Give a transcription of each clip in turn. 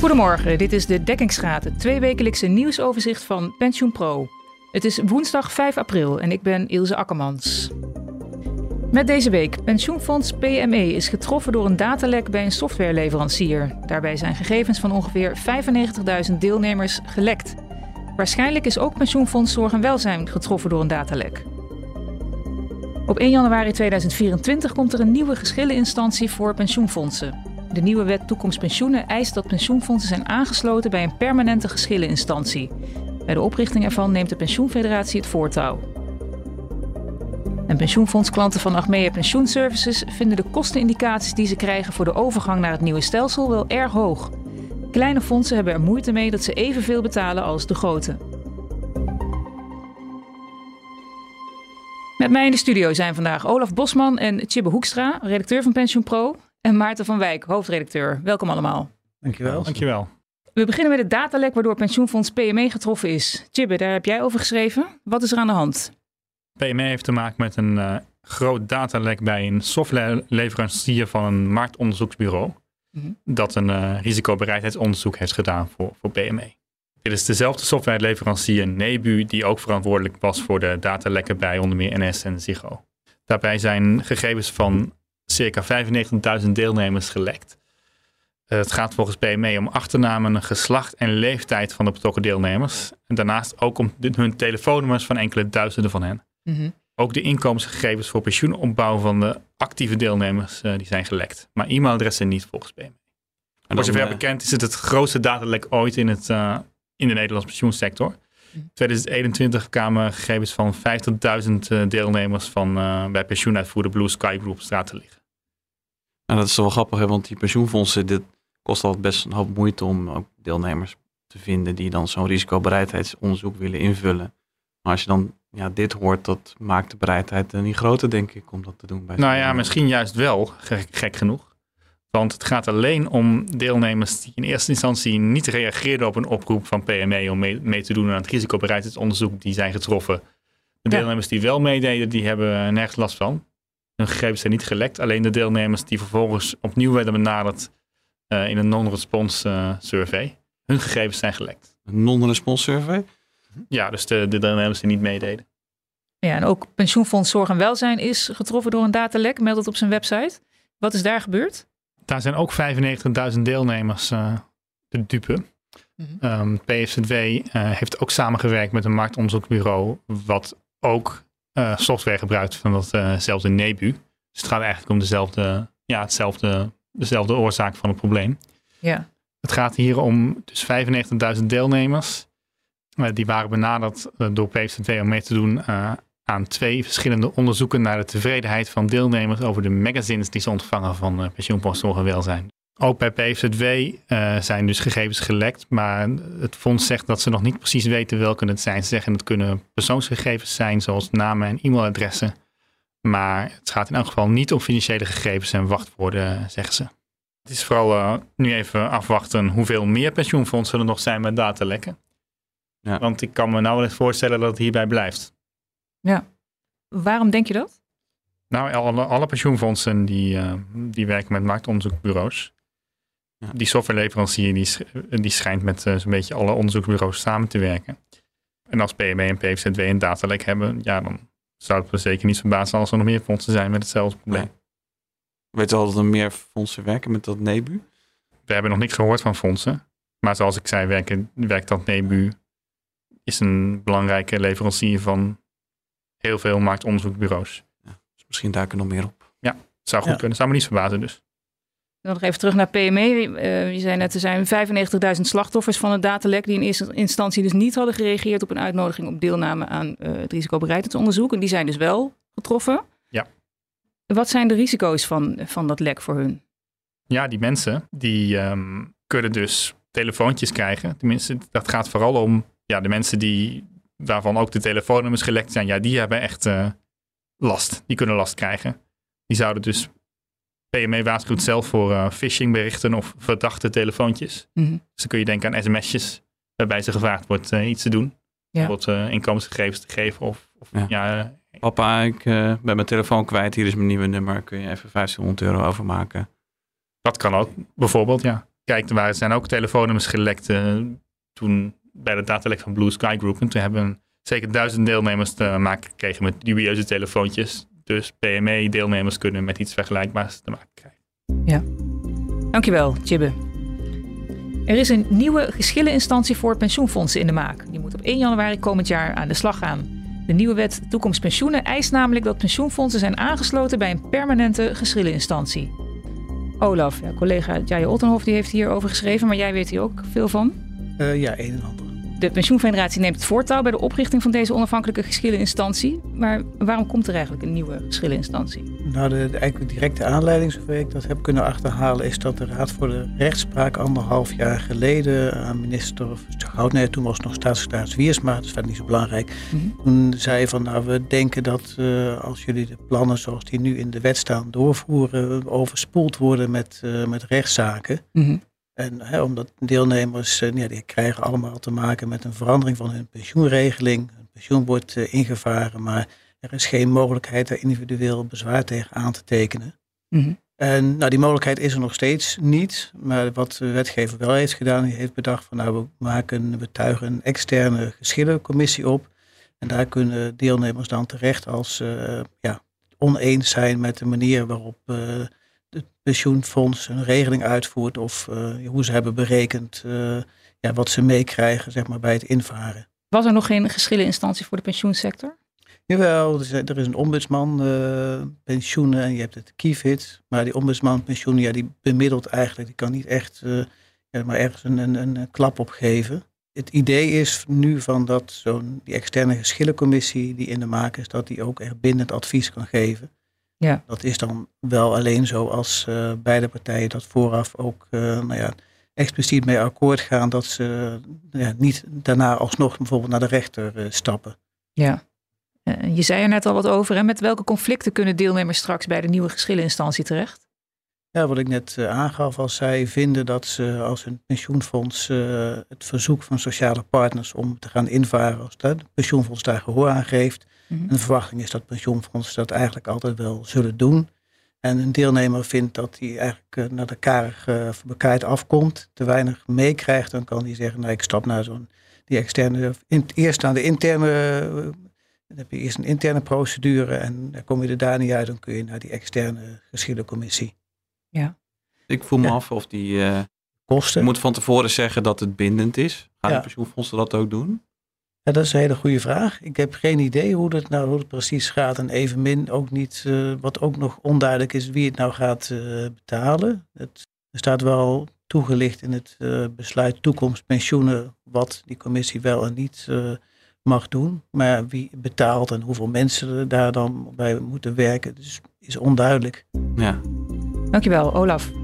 Goedemorgen, dit is de Dekkingsgraad, het tweewekelijkse nieuwsoverzicht van PensioenPro. Het is woensdag 5 april en ik ben Ilse Akkermans. Met deze week, pensioenfonds PME is getroffen door een datalek bij een softwareleverancier. Daarbij zijn gegevens van ongeveer 95.000 deelnemers gelekt. Waarschijnlijk is ook pensioenfonds Zorg en Welzijn getroffen door een datalek. Op 1 januari 2024 komt er een nieuwe geschilleninstantie voor pensioenfondsen. De nieuwe wet Toekomst Pensioenen eist dat pensioenfondsen zijn aangesloten bij een permanente geschilleninstantie. Bij de oprichting ervan neemt de Pensioenfederatie het voortouw. En pensioenfondsklanten van Achmea Pensioenservices vinden de kostenindicaties die ze krijgen voor de overgang naar het nieuwe stelsel wel erg hoog. Kleine fondsen hebben er moeite mee dat ze evenveel betalen als de grote. Met mij in de studio zijn vandaag Olaf Bosman en Chibbe Hoekstra, redacteur van PensioenPro. En Maarten van Wijk, hoofdredacteur. Welkom allemaal. Dankjewel. Dankjewel. We beginnen met het datalek waardoor pensioenfonds PME getroffen is. Chibbe, daar heb jij over geschreven. Wat is er aan de hand? PME heeft te maken met een uh, groot datalek bij een softwareleverancier van een marktonderzoeksbureau. Mm Dat een uh, risicobereidheidsonderzoek heeft gedaan voor, voor PME. Dit is dezelfde softwareleverancier Nebu die ook verantwoordelijk was voor de datalekken bij onder meer NS en Ziggo. Daarbij zijn gegevens van circa 95.000 deelnemers gelekt. Uh, het gaat volgens PME om achternamen, geslacht en leeftijd van de betrokken deelnemers. En daarnaast ook om hun telefoonnummers van enkele duizenden van hen. Mm -hmm. Ook de inkomensgegevens voor pensioenopbouw van de actieve deelnemers uh, die zijn gelekt. Maar e-mailadressen niet volgens PME. En voor zover uh, bekend is het het grootste datalek ooit in, het, in de Nederlandse pensioensector. In 2021 kwamen gegevens van 50.000 deelnemers van bij pensioenuitvoerder Blue Sky Group straat te liggen. Dat is wel grappig, hè, want die pensioenfondsen, dit kost altijd best een hoop moeite om ook deelnemers te vinden die dan zo'n risicobereidheidsonderzoek willen invullen. Maar als je dan ja, dit hoort, dat maakt de bereidheid niet groter, denk ik, om dat te doen. Bij nou ja, misschien juist wel, gek, gek, genoeg. Want het gaat alleen om deelnemers die in eerste instantie niet reageerden op een oproep van PME om mee, mee te doen aan het risicobereidheidsonderzoek, die zijn getroffen. De deelnemers die wel meededen, die hebben nergens last van. Hun gegevens zijn niet gelekt. Alleen de deelnemers die vervolgens opnieuw werden benaderd uh, in een non-response uh, survey. Hun gegevens zijn gelekt. Een non-response survey? Ja, dus de, de deelnemers die niet meededen. Ja, en ook pensioenfonds Zorg en Welzijn is getroffen door een datalek, meldt het op zijn website. Wat is daar gebeurd? Daar zijn ook 95.000 deelnemers uh, de dupe. Mm -hmm. um, PFZW heeft ook samengewerkt met een marktonderzoeksbureau, wat ook uh, software gebruikt van datzelfde uh Nebu. Dus het gaat eigenlijk om dezelfde, ja, hetzelfde, dezelfde oorzaak van het probleem. Ja. Het gaat hier om dus 95.000 deelnemers. Uh, die waren benaderd door PFCW om mee te doen aan twee verschillende onderzoeken naar de tevredenheid van deelnemers over de magazines die ze ontvangen van uh, pensioenpost Zorg en Welzijn. Ook bij PFZW uh, zijn dus gegevens gelekt, maar het fonds zegt dat ze nog niet precies weten welke het zijn. Ze zeggen het kunnen persoonsgegevens zijn, zoals namen en e-mailadressen. Maar het gaat in elk geval niet om financiële gegevens en wachtwoorden, zeggen ze. Het is vooral uh, nu even afwachten hoeveel meer pensioenfondsen er nog zijn met datalekken. Ja. Want ik kan me nou wel eens voorstellen dat het hierbij blijft. Ja. Waarom denk je dat? Nou, alle, alle pensioenfondsen die, uh, die werken met marktonderzoekbureaus. Ja. Die softwareleverancier die, die schijnt met uh, zo'n beetje alle onderzoeksbureaus samen te werken. En als PME en PFZW een datalek hebben, ja, dan zou het me zeker niet verbazen als er nog meer fondsen zijn met hetzelfde probleem. Nee. Weet je al dat er meer fondsen werken met dat NEBU? We hebben nog niks gehoord van fondsen. Maar zoals ik zei, werken, werkt dat NEBU is een belangrijke leverancier van heel veel marktonderzoekbureaus. Ja, dus misschien duiken er nog meer op. Ja, zou goed ja. kunnen. Zou me niet verbazen dus. Dan nog even terug naar PME. Uh, je zei net, er zijn 95.000 slachtoffers van het datalek die in eerste instantie dus niet hadden gereageerd op een uitnodiging op deelname aan uh, het risicobereidheidsonderzoek. En die zijn dus wel getroffen. Ja. Wat zijn de risico's van, van dat lek voor hun? Ja, die mensen die um, kunnen dus telefoontjes krijgen. Tenminste, dat gaat vooral om ja, de mensen die waarvan ook de telefoonnummers gelekt zijn. Ja, die hebben echt uh, last. Die kunnen last krijgen. Die zouden dus PME waarschuwt zelf voor uh, phishingberichten of verdachte telefoontjes. Mm -hmm. Dus dan kun je denken aan sms'jes waarbij ze gevraagd wordt uh, iets te doen. Ja. Bijvoorbeeld uh, inkomensgegevens te geven of... of ja. ja Papa, ik ben mijn telefoon kwijt. Hier is mijn nieuwe nummer. Kun je even 1500 euro overmaken? Dat kan ook, bijvoorbeeld, ja. kijkt, er zijn ook telefoonnummers gelekt toen bij de datalek van Blue Sky Group. En toen hebben zeker duizend deelnemers te maken gekregen met dubieuze telefoontjes. Dus PME-deelnemers kunnen met iets vergelijkbaars te maken krijgen. Ja, dankjewel, Chibbe. Er is een nieuwe geschilleninstantie voor pensioenfondsen in de maak. Die moet op 1 januari komend jaar aan de slag gaan. De nieuwe wet Toekomst Pensioenen eist namelijk dat pensioenfondsen zijn aangesloten bij een permanente geschilleninstantie. Olaf, ja, collega Jaje Ottenhoff die heeft hierover geschreven, maar jij weet hier ook veel van. Uh, ja, een en ander. De pensioenfederatie neemt het voortouw bij de oprichting van deze onafhankelijke geschilleninstantie. Maar waarom komt er eigenlijk een nieuwe geschilleninstantie? Nou, de, de eigenlijk directe aanleiding, zover ik dat heb kunnen achterhalen, is dat de Raad voor de Rechtspraak anderhalf jaar geleden aan minister Goudnij, toen was het nog staatssecretaris Wiersma, dat is verder niet zo belangrijk, mm toen zei van nou, we denken dat uh, als jullie de plannen zoals die nu in de wet staan doorvoeren, overspoeld worden met, uh, met rechtszaken. Mm en hè, omdat deelnemers, uh, ja, die krijgen allemaal te maken met een verandering van hun pensioenregeling. Hun pensioen wordt uh, ingevaren, maar er is geen mogelijkheid daar individueel bezwaar tegen aan te tekenen. Mm En nou, die mogelijkheid is er nog steeds niet. Maar wat de wetgever wel heeft gedaan, die heeft bedacht van nou, we maken, we tuigen een externe geschillencommissie op. En daar kunnen deelnemers dan terecht als ze uh, ja, oneens zijn met de manier waarop het pensioenfonds een regeling uitvoert of uh, hoe ze hebben berekend uh, ja, wat ze meekrijgen zeg maar, bij het invaren. Was er nog geen geschilleninstantie voor de pensioensector? Jawel, er is, er is een ombudsman uh, pensioenen en je hebt het kievit. Maar die ombudsman pensioenen, ja, die bemiddelt eigenlijk. Die kan niet echt ja, maar ergens een, een, een klap op geven. Het idee is nu van dat zo'n die externe geschillencommissie die in de maak is, dat die ook echt bindend advies kan geven. Ja. Dat is dan wel alleen zo als uh, beide partijen dat vooraf ook uh, nou ja, expliciet mee akkoord gaan dat ze uh, ja, niet daarna alsnog bijvoorbeeld naar de rechter stappen. Ja, je zei er net al wat over. En met welke conflicten kunnen deelnemers straks bij de nieuwe geschilleninstantie terecht? Ja, wat ik net aangaf, als zij vinden dat ze als een pensioenfonds het verzoek van sociale partners om te gaan invaren, als het pensioenfonds daar gehoor aan geeft, Mhm. En de verwachting is dat pensioenfondsen dat eigenlijk altijd wel zullen doen. En een deelnemer vindt dat hij eigenlijk uh, naar de karige uh, afkomt, te weinig meekrijgt, dan kan hij zeggen, nou ik stap naar zo'n die externe, in, eerst aan de interne, uh, dan heb je eerst een interne procedure en dan kom je er daar niet uit, dan kun je naar die externe geschillencommissie. Ja. Ik voel me af of die kosten. Je moet van tevoren zeggen dat het bindend is. Gaan de pensioenfondsen dat ook doen? Ja, dat is een hele goede vraag. Ik heb geen idee hoe het nou hoe het precies gaat. En evenmin ook niet, uh, wat ook nog onduidelijk is, wie het nou gaat uh, betalen. Het, er staat wel toegelicht in het uh, besluit toekomst pensioenen wat die commissie wel en niet mag doen. Maar wie betaalt en hoeveel mensen daar dan bij moeten werken, dus is onduidelijk. Ja. Dankjewel, Olaf.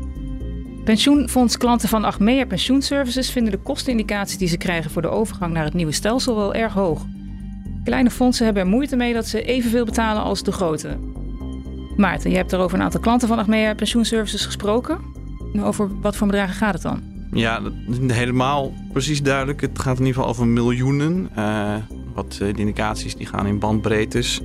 Pensioenfondsklanten van Achmea Pensioenservices vinden de kostenindicaties die ze krijgen voor de overgang naar het nieuwe stelsel wel erg hoog. Kleine fondsen hebben er moeite mee dat ze evenveel betalen als de grote. Maarten, je hebt er over een aantal klanten van Achmea Pensioenservices gesproken. Over wat voor bedragen gaat het dan? Ja, helemaal precies duidelijk. Het gaat in ieder geval over miljoenen. Uh, wat de indicaties die gaan in bandbreedtes.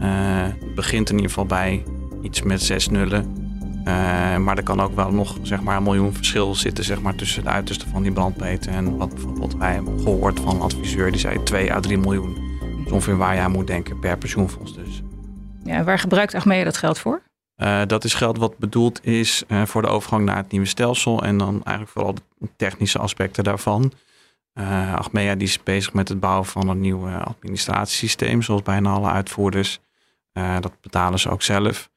Uh, het begint in ieder geval bij iets met zes nullen. Uh, maar er kan ook wel nog zeg maar, een miljoen verschil zitten zeg maar, tussen de uiterste van die brandmeter en wat bijvoorbeeld wij hebben gehoord van een adviseur die zei 2 à 3 miljoen. Dat is ongeveer waar je aan moet denken per pensioenfonds dus. Ja, waar gebruikt Achmea dat geld voor? Uh, dat is geld wat bedoeld is uh, voor de overgang naar het nieuwe stelsel en dan eigenlijk vooral de technische aspecten daarvan. Uh, Achmea die is bezig met het bouwen van een nieuw administratiesysteem, zoals bijna alle uitvoerders. dat betalen ze ook zelf.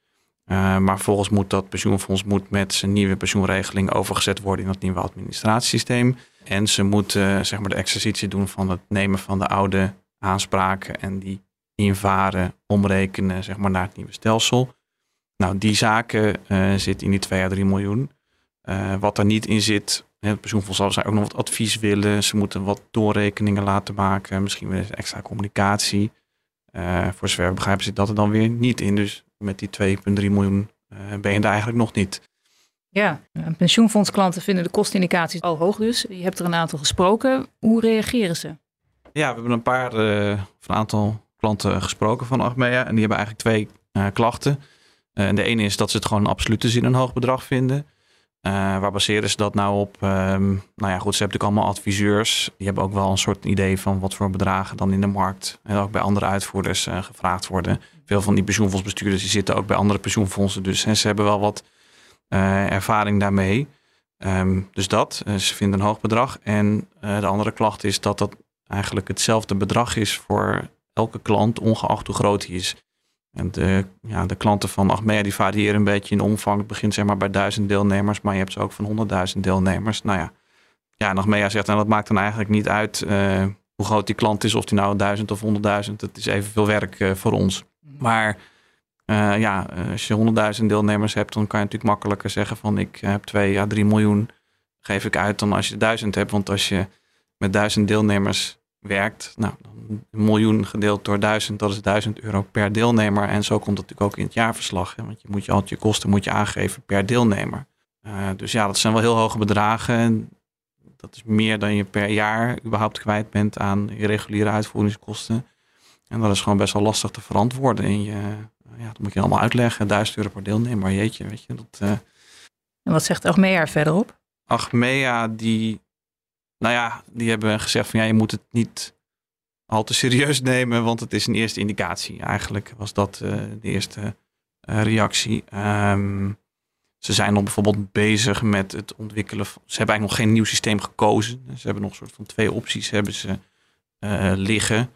Uh, maar volgens moet dat pensioenfonds moet met zijn nieuwe pensioenregeling overgezet worden in dat nieuwe administratiesysteem. En ze moeten zeg maar, de exercitie doen van het nemen van de oude aanspraken en die invaren, omrekenen zeg maar, naar het nieuwe stelsel. Nou, die zaken uh, zitten in die 2 à 3 miljoen. Wat er niet in zit, het pensioenfonds zal ook nog wat advies willen. Ze moeten wat doorrekeningen laten maken, misschien weer extra communicatie. voor zover begrijpen zit dat er dan weer niet in. Dus met die 2,3 miljoen uh, ben je daar eigenlijk nog niet. Ja, pensioenfondsklanten vinden de kostenindicaties al hoog dus. Je hebt er een aantal gesproken. Hoe reageren ze? Ja, we hebben een paar, uh, een aantal klanten gesproken van Achmea. En die hebben eigenlijk twee uh, klachten. en de ene is dat ze het gewoon in absolute zin een hoog bedrag vinden. Waar baseren ze dat nou op? Ehm, nou ja, goed, ze hebben natuurlijk allemaal adviseurs. Die hebben ook wel een soort idee van wat voor bedragen dan in de markt en ook bij andere uitvoerders gevraagd worden. Veel van die pensioenfondsbestuurders die zitten ook bij andere pensioenfondsen. Dus en ze hebben wel wat ervaring daarmee. Ehm, dus dat, ze vinden een hoog bedrag. En de andere klacht is dat dat eigenlijk hetzelfde bedrag is voor elke klant, ongeacht hoe groot hij is. En de, ja, de klanten van Achmea die variëren een beetje in omvang. Het begint zeg maar bij duizend deelnemers, maar je hebt ze ook van honderdduizend deelnemers. Nou ja, ja en Achmea zegt, nou, dat maakt dan eigenlijk niet uit uh, hoe groot die klant is, of die nou duizend of honderdduizend. Het is evenveel werk uh, voor ons. Maar uh, ja, als je honderdduizend deelnemers hebt, dan kan je natuurlijk makkelijker zeggen van ik heb twee ja, drie miljoen geef ik uit dan als je duizend hebt. Want als je met duizend deelnemers werkt, nou, een miljoen gedeeld door duizend, dat is duizend euro per deelnemer. En zo komt het natuurlijk ook in het jaarverslag. Hè? Want je moet je altijd je kosten moet je aangeven per deelnemer. Uh, dus ja, dat zijn wel heel hoge bedragen. Dat is meer dan je per jaar überhaupt kwijt bent aan je reguliere uitvoeringskosten. En dat is gewoon best wel lastig te verantwoorden. En je, ja, dat moet je allemaal uitleggen. Duizend euro per deelnemer, jeetje, weet je. Dat, uh... En wat zegt Achmea verderop? Achmea, die nou ja, die hebben gezegd van ja, je moet het niet al te serieus nemen, want het is een eerste indicatie. Eigenlijk was dat uh, de eerste uh, reactie. Um, ze zijn nog bijvoorbeeld bezig met het ontwikkelen. Ze hebben eigenlijk nog geen nieuw systeem gekozen. Ze hebben nog een soort van twee opties hebben ze uh, liggen.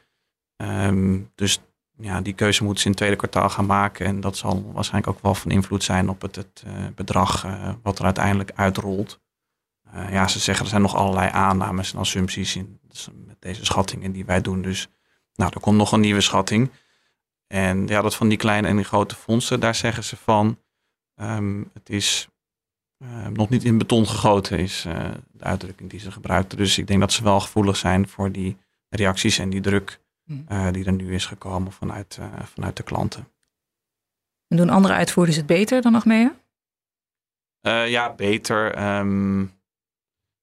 Um, dus ja, die keuze moeten ze in het tweede kwartaal gaan maken. En dat zal waarschijnlijk ook wel van invloed zijn op het, het bedrag wat er uiteindelijk uitrolt. Uh, ja, ze zeggen er zijn nog allerlei aannames en assumpties in dus met deze schattingen die wij doen. Dus nou, er komt nog een nieuwe schatting. En ja, dat van die kleine en die grote fondsen, daar zeggen ze van, um, het is uh, nog niet in beton gegoten, is uh, de uitdrukking die ze gebruikten. Dus ik denk dat ze wel gevoelig zijn voor die reacties en die druk hmm. die er nu is gekomen vanuit, vanuit de klanten. En doen andere uitvoerders het beter dan nog mee? ja, beter. Um,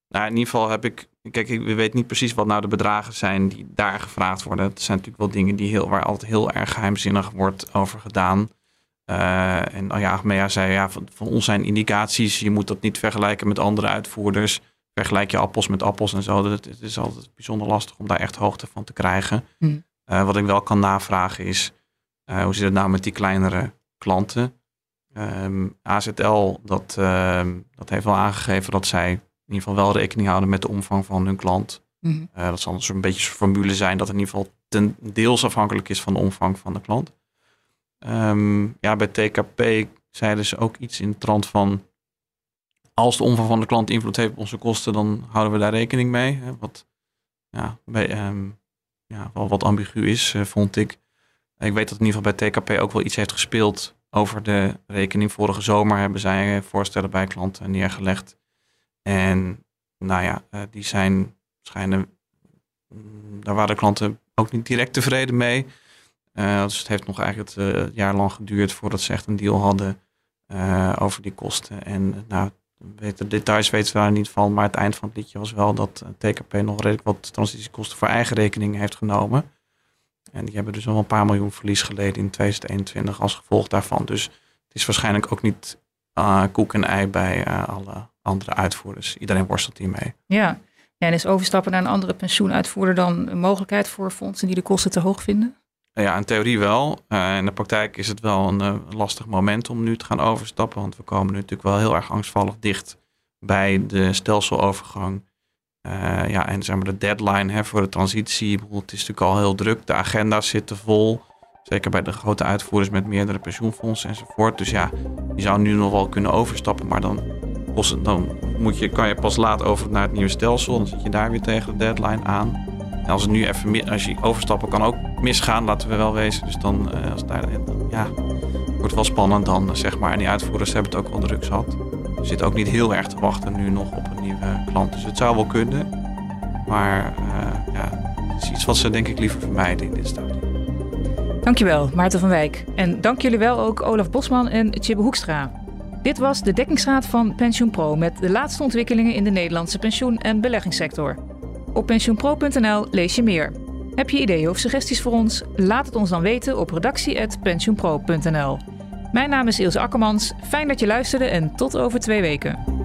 nou, in ieder geval heb ik. Kijk, ik weet niet precies wat nou de bedragen zijn die daar gevraagd worden. Het zijn natuurlijk wel dingen die heel, waar altijd heel erg geheimzinnig wordt over gedaan. Uh, en oh ja, Achmea zei, ja, van, van, ons zijn indicaties. Je moet dat niet vergelijken met andere uitvoerders. Vergelijk je appels met appels en zo. Het is altijd bijzonder lastig om daar echt hoogte van te krijgen. Hm. Uh, wat ik wel kan navragen is, uh, hoe zit het nou met die kleinere klanten? Um, ehm, AZL, dat, uh, dat heeft wel aangegeven dat zij in ieder geval wel rekening houden met de omvang van hun klant. Mhm. Eh, dat zal dus een beetje een formule zijn dat in ieder geval ten deels afhankelijk is van de omvang van de klant. Um, ja, bij TKP zeiden ze ook iets in de trant van als de omvang van de klant invloed heeft op onze kosten, dan houden we daar rekening mee. Hè, wat ja, bij, um, ja, wel wat ambigu is, uh, vond ik. Ik weet dat in ieder geval bij TKP ook wel iets heeft gespeeld over de rekening. Vorige zomer hebben zij voorstellen bij klanten neergelegd en nou ja, uh, die zijn schijnen, mm, daar waren de klanten ook niet direct tevreden mee. Uh, dus het heeft nog eigenlijk het uh, jaar lang geduurd voordat ze echt een deal hadden over die kosten. En nou, de details weten we daar niet van, maar het eind van het liedje was wel dat TKP nog redelijk wat transitiekosten voor eigen rekening heeft genomen. En die hebben dus al een paar miljoen verlies geleden in 2021 als gevolg daarvan. Dus het is waarschijnlijk ook niet koek en ei bij alle andere uitvoerders. Iedereen worstelt hiermee. Ja. ja, en is overstappen naar een andere pensioenuitvoerder dan een mogelijkheid voor fondsen die de kosten te hoog vinden? Ja, in theorie wel. Uh, in de praktijk is het wel een uh, lastig moment om nu te gaan overstappen. Want we komen nu natuurlijk wel heel erg angstvallig dicht bij de stelselovergang. Uh, ja, en zeg maar de deadline hè, voor de transitie. Het is natuurlijk al heel druk. De agenda's zitten vol. Zeker bij de grote uitvoerders met meerdere pensioenfondsen enzovoort. Dus ja, je zou nu nog wel kunnen overstappen. Maar dan dan moet je, kan je pas laat over naar het nieuwe stelsel. Dan zit je daar weer tegen de deadline aan. En als het nu even als je overstappen kan ook misgaan, laten we wel wezen. Dus dan, uh, als daar, ja, wordt wel spannend dan, zeg maar. En die uitvoerders hebben het ook wel druk zat. We zitten ook niet heel erg te wachten nu nog op een nieuwe klant. Dus het zou wel kunnen. Maar uh, ja, het is iets wat ze denk ik liever vermijden in dit stadium. Dankjewel, Maarten van Wijk. En dank jullie wel ook Olaf Bosman en Chibbe Hoekstra. Dit was de dekkingsraad van PensioenPro met de laatste ontwikkelingen in de Nederlandse pensioen- en beleggingssector. Op pensioenpro.nl lees je meer. Heb je ideeën of suggesties voor ons? Laat het ons dan weten op redactie.pensioenpro.nl. Mijn naam is Ilse Akkermans. Fijn dat je luisterde en tot over twee weken.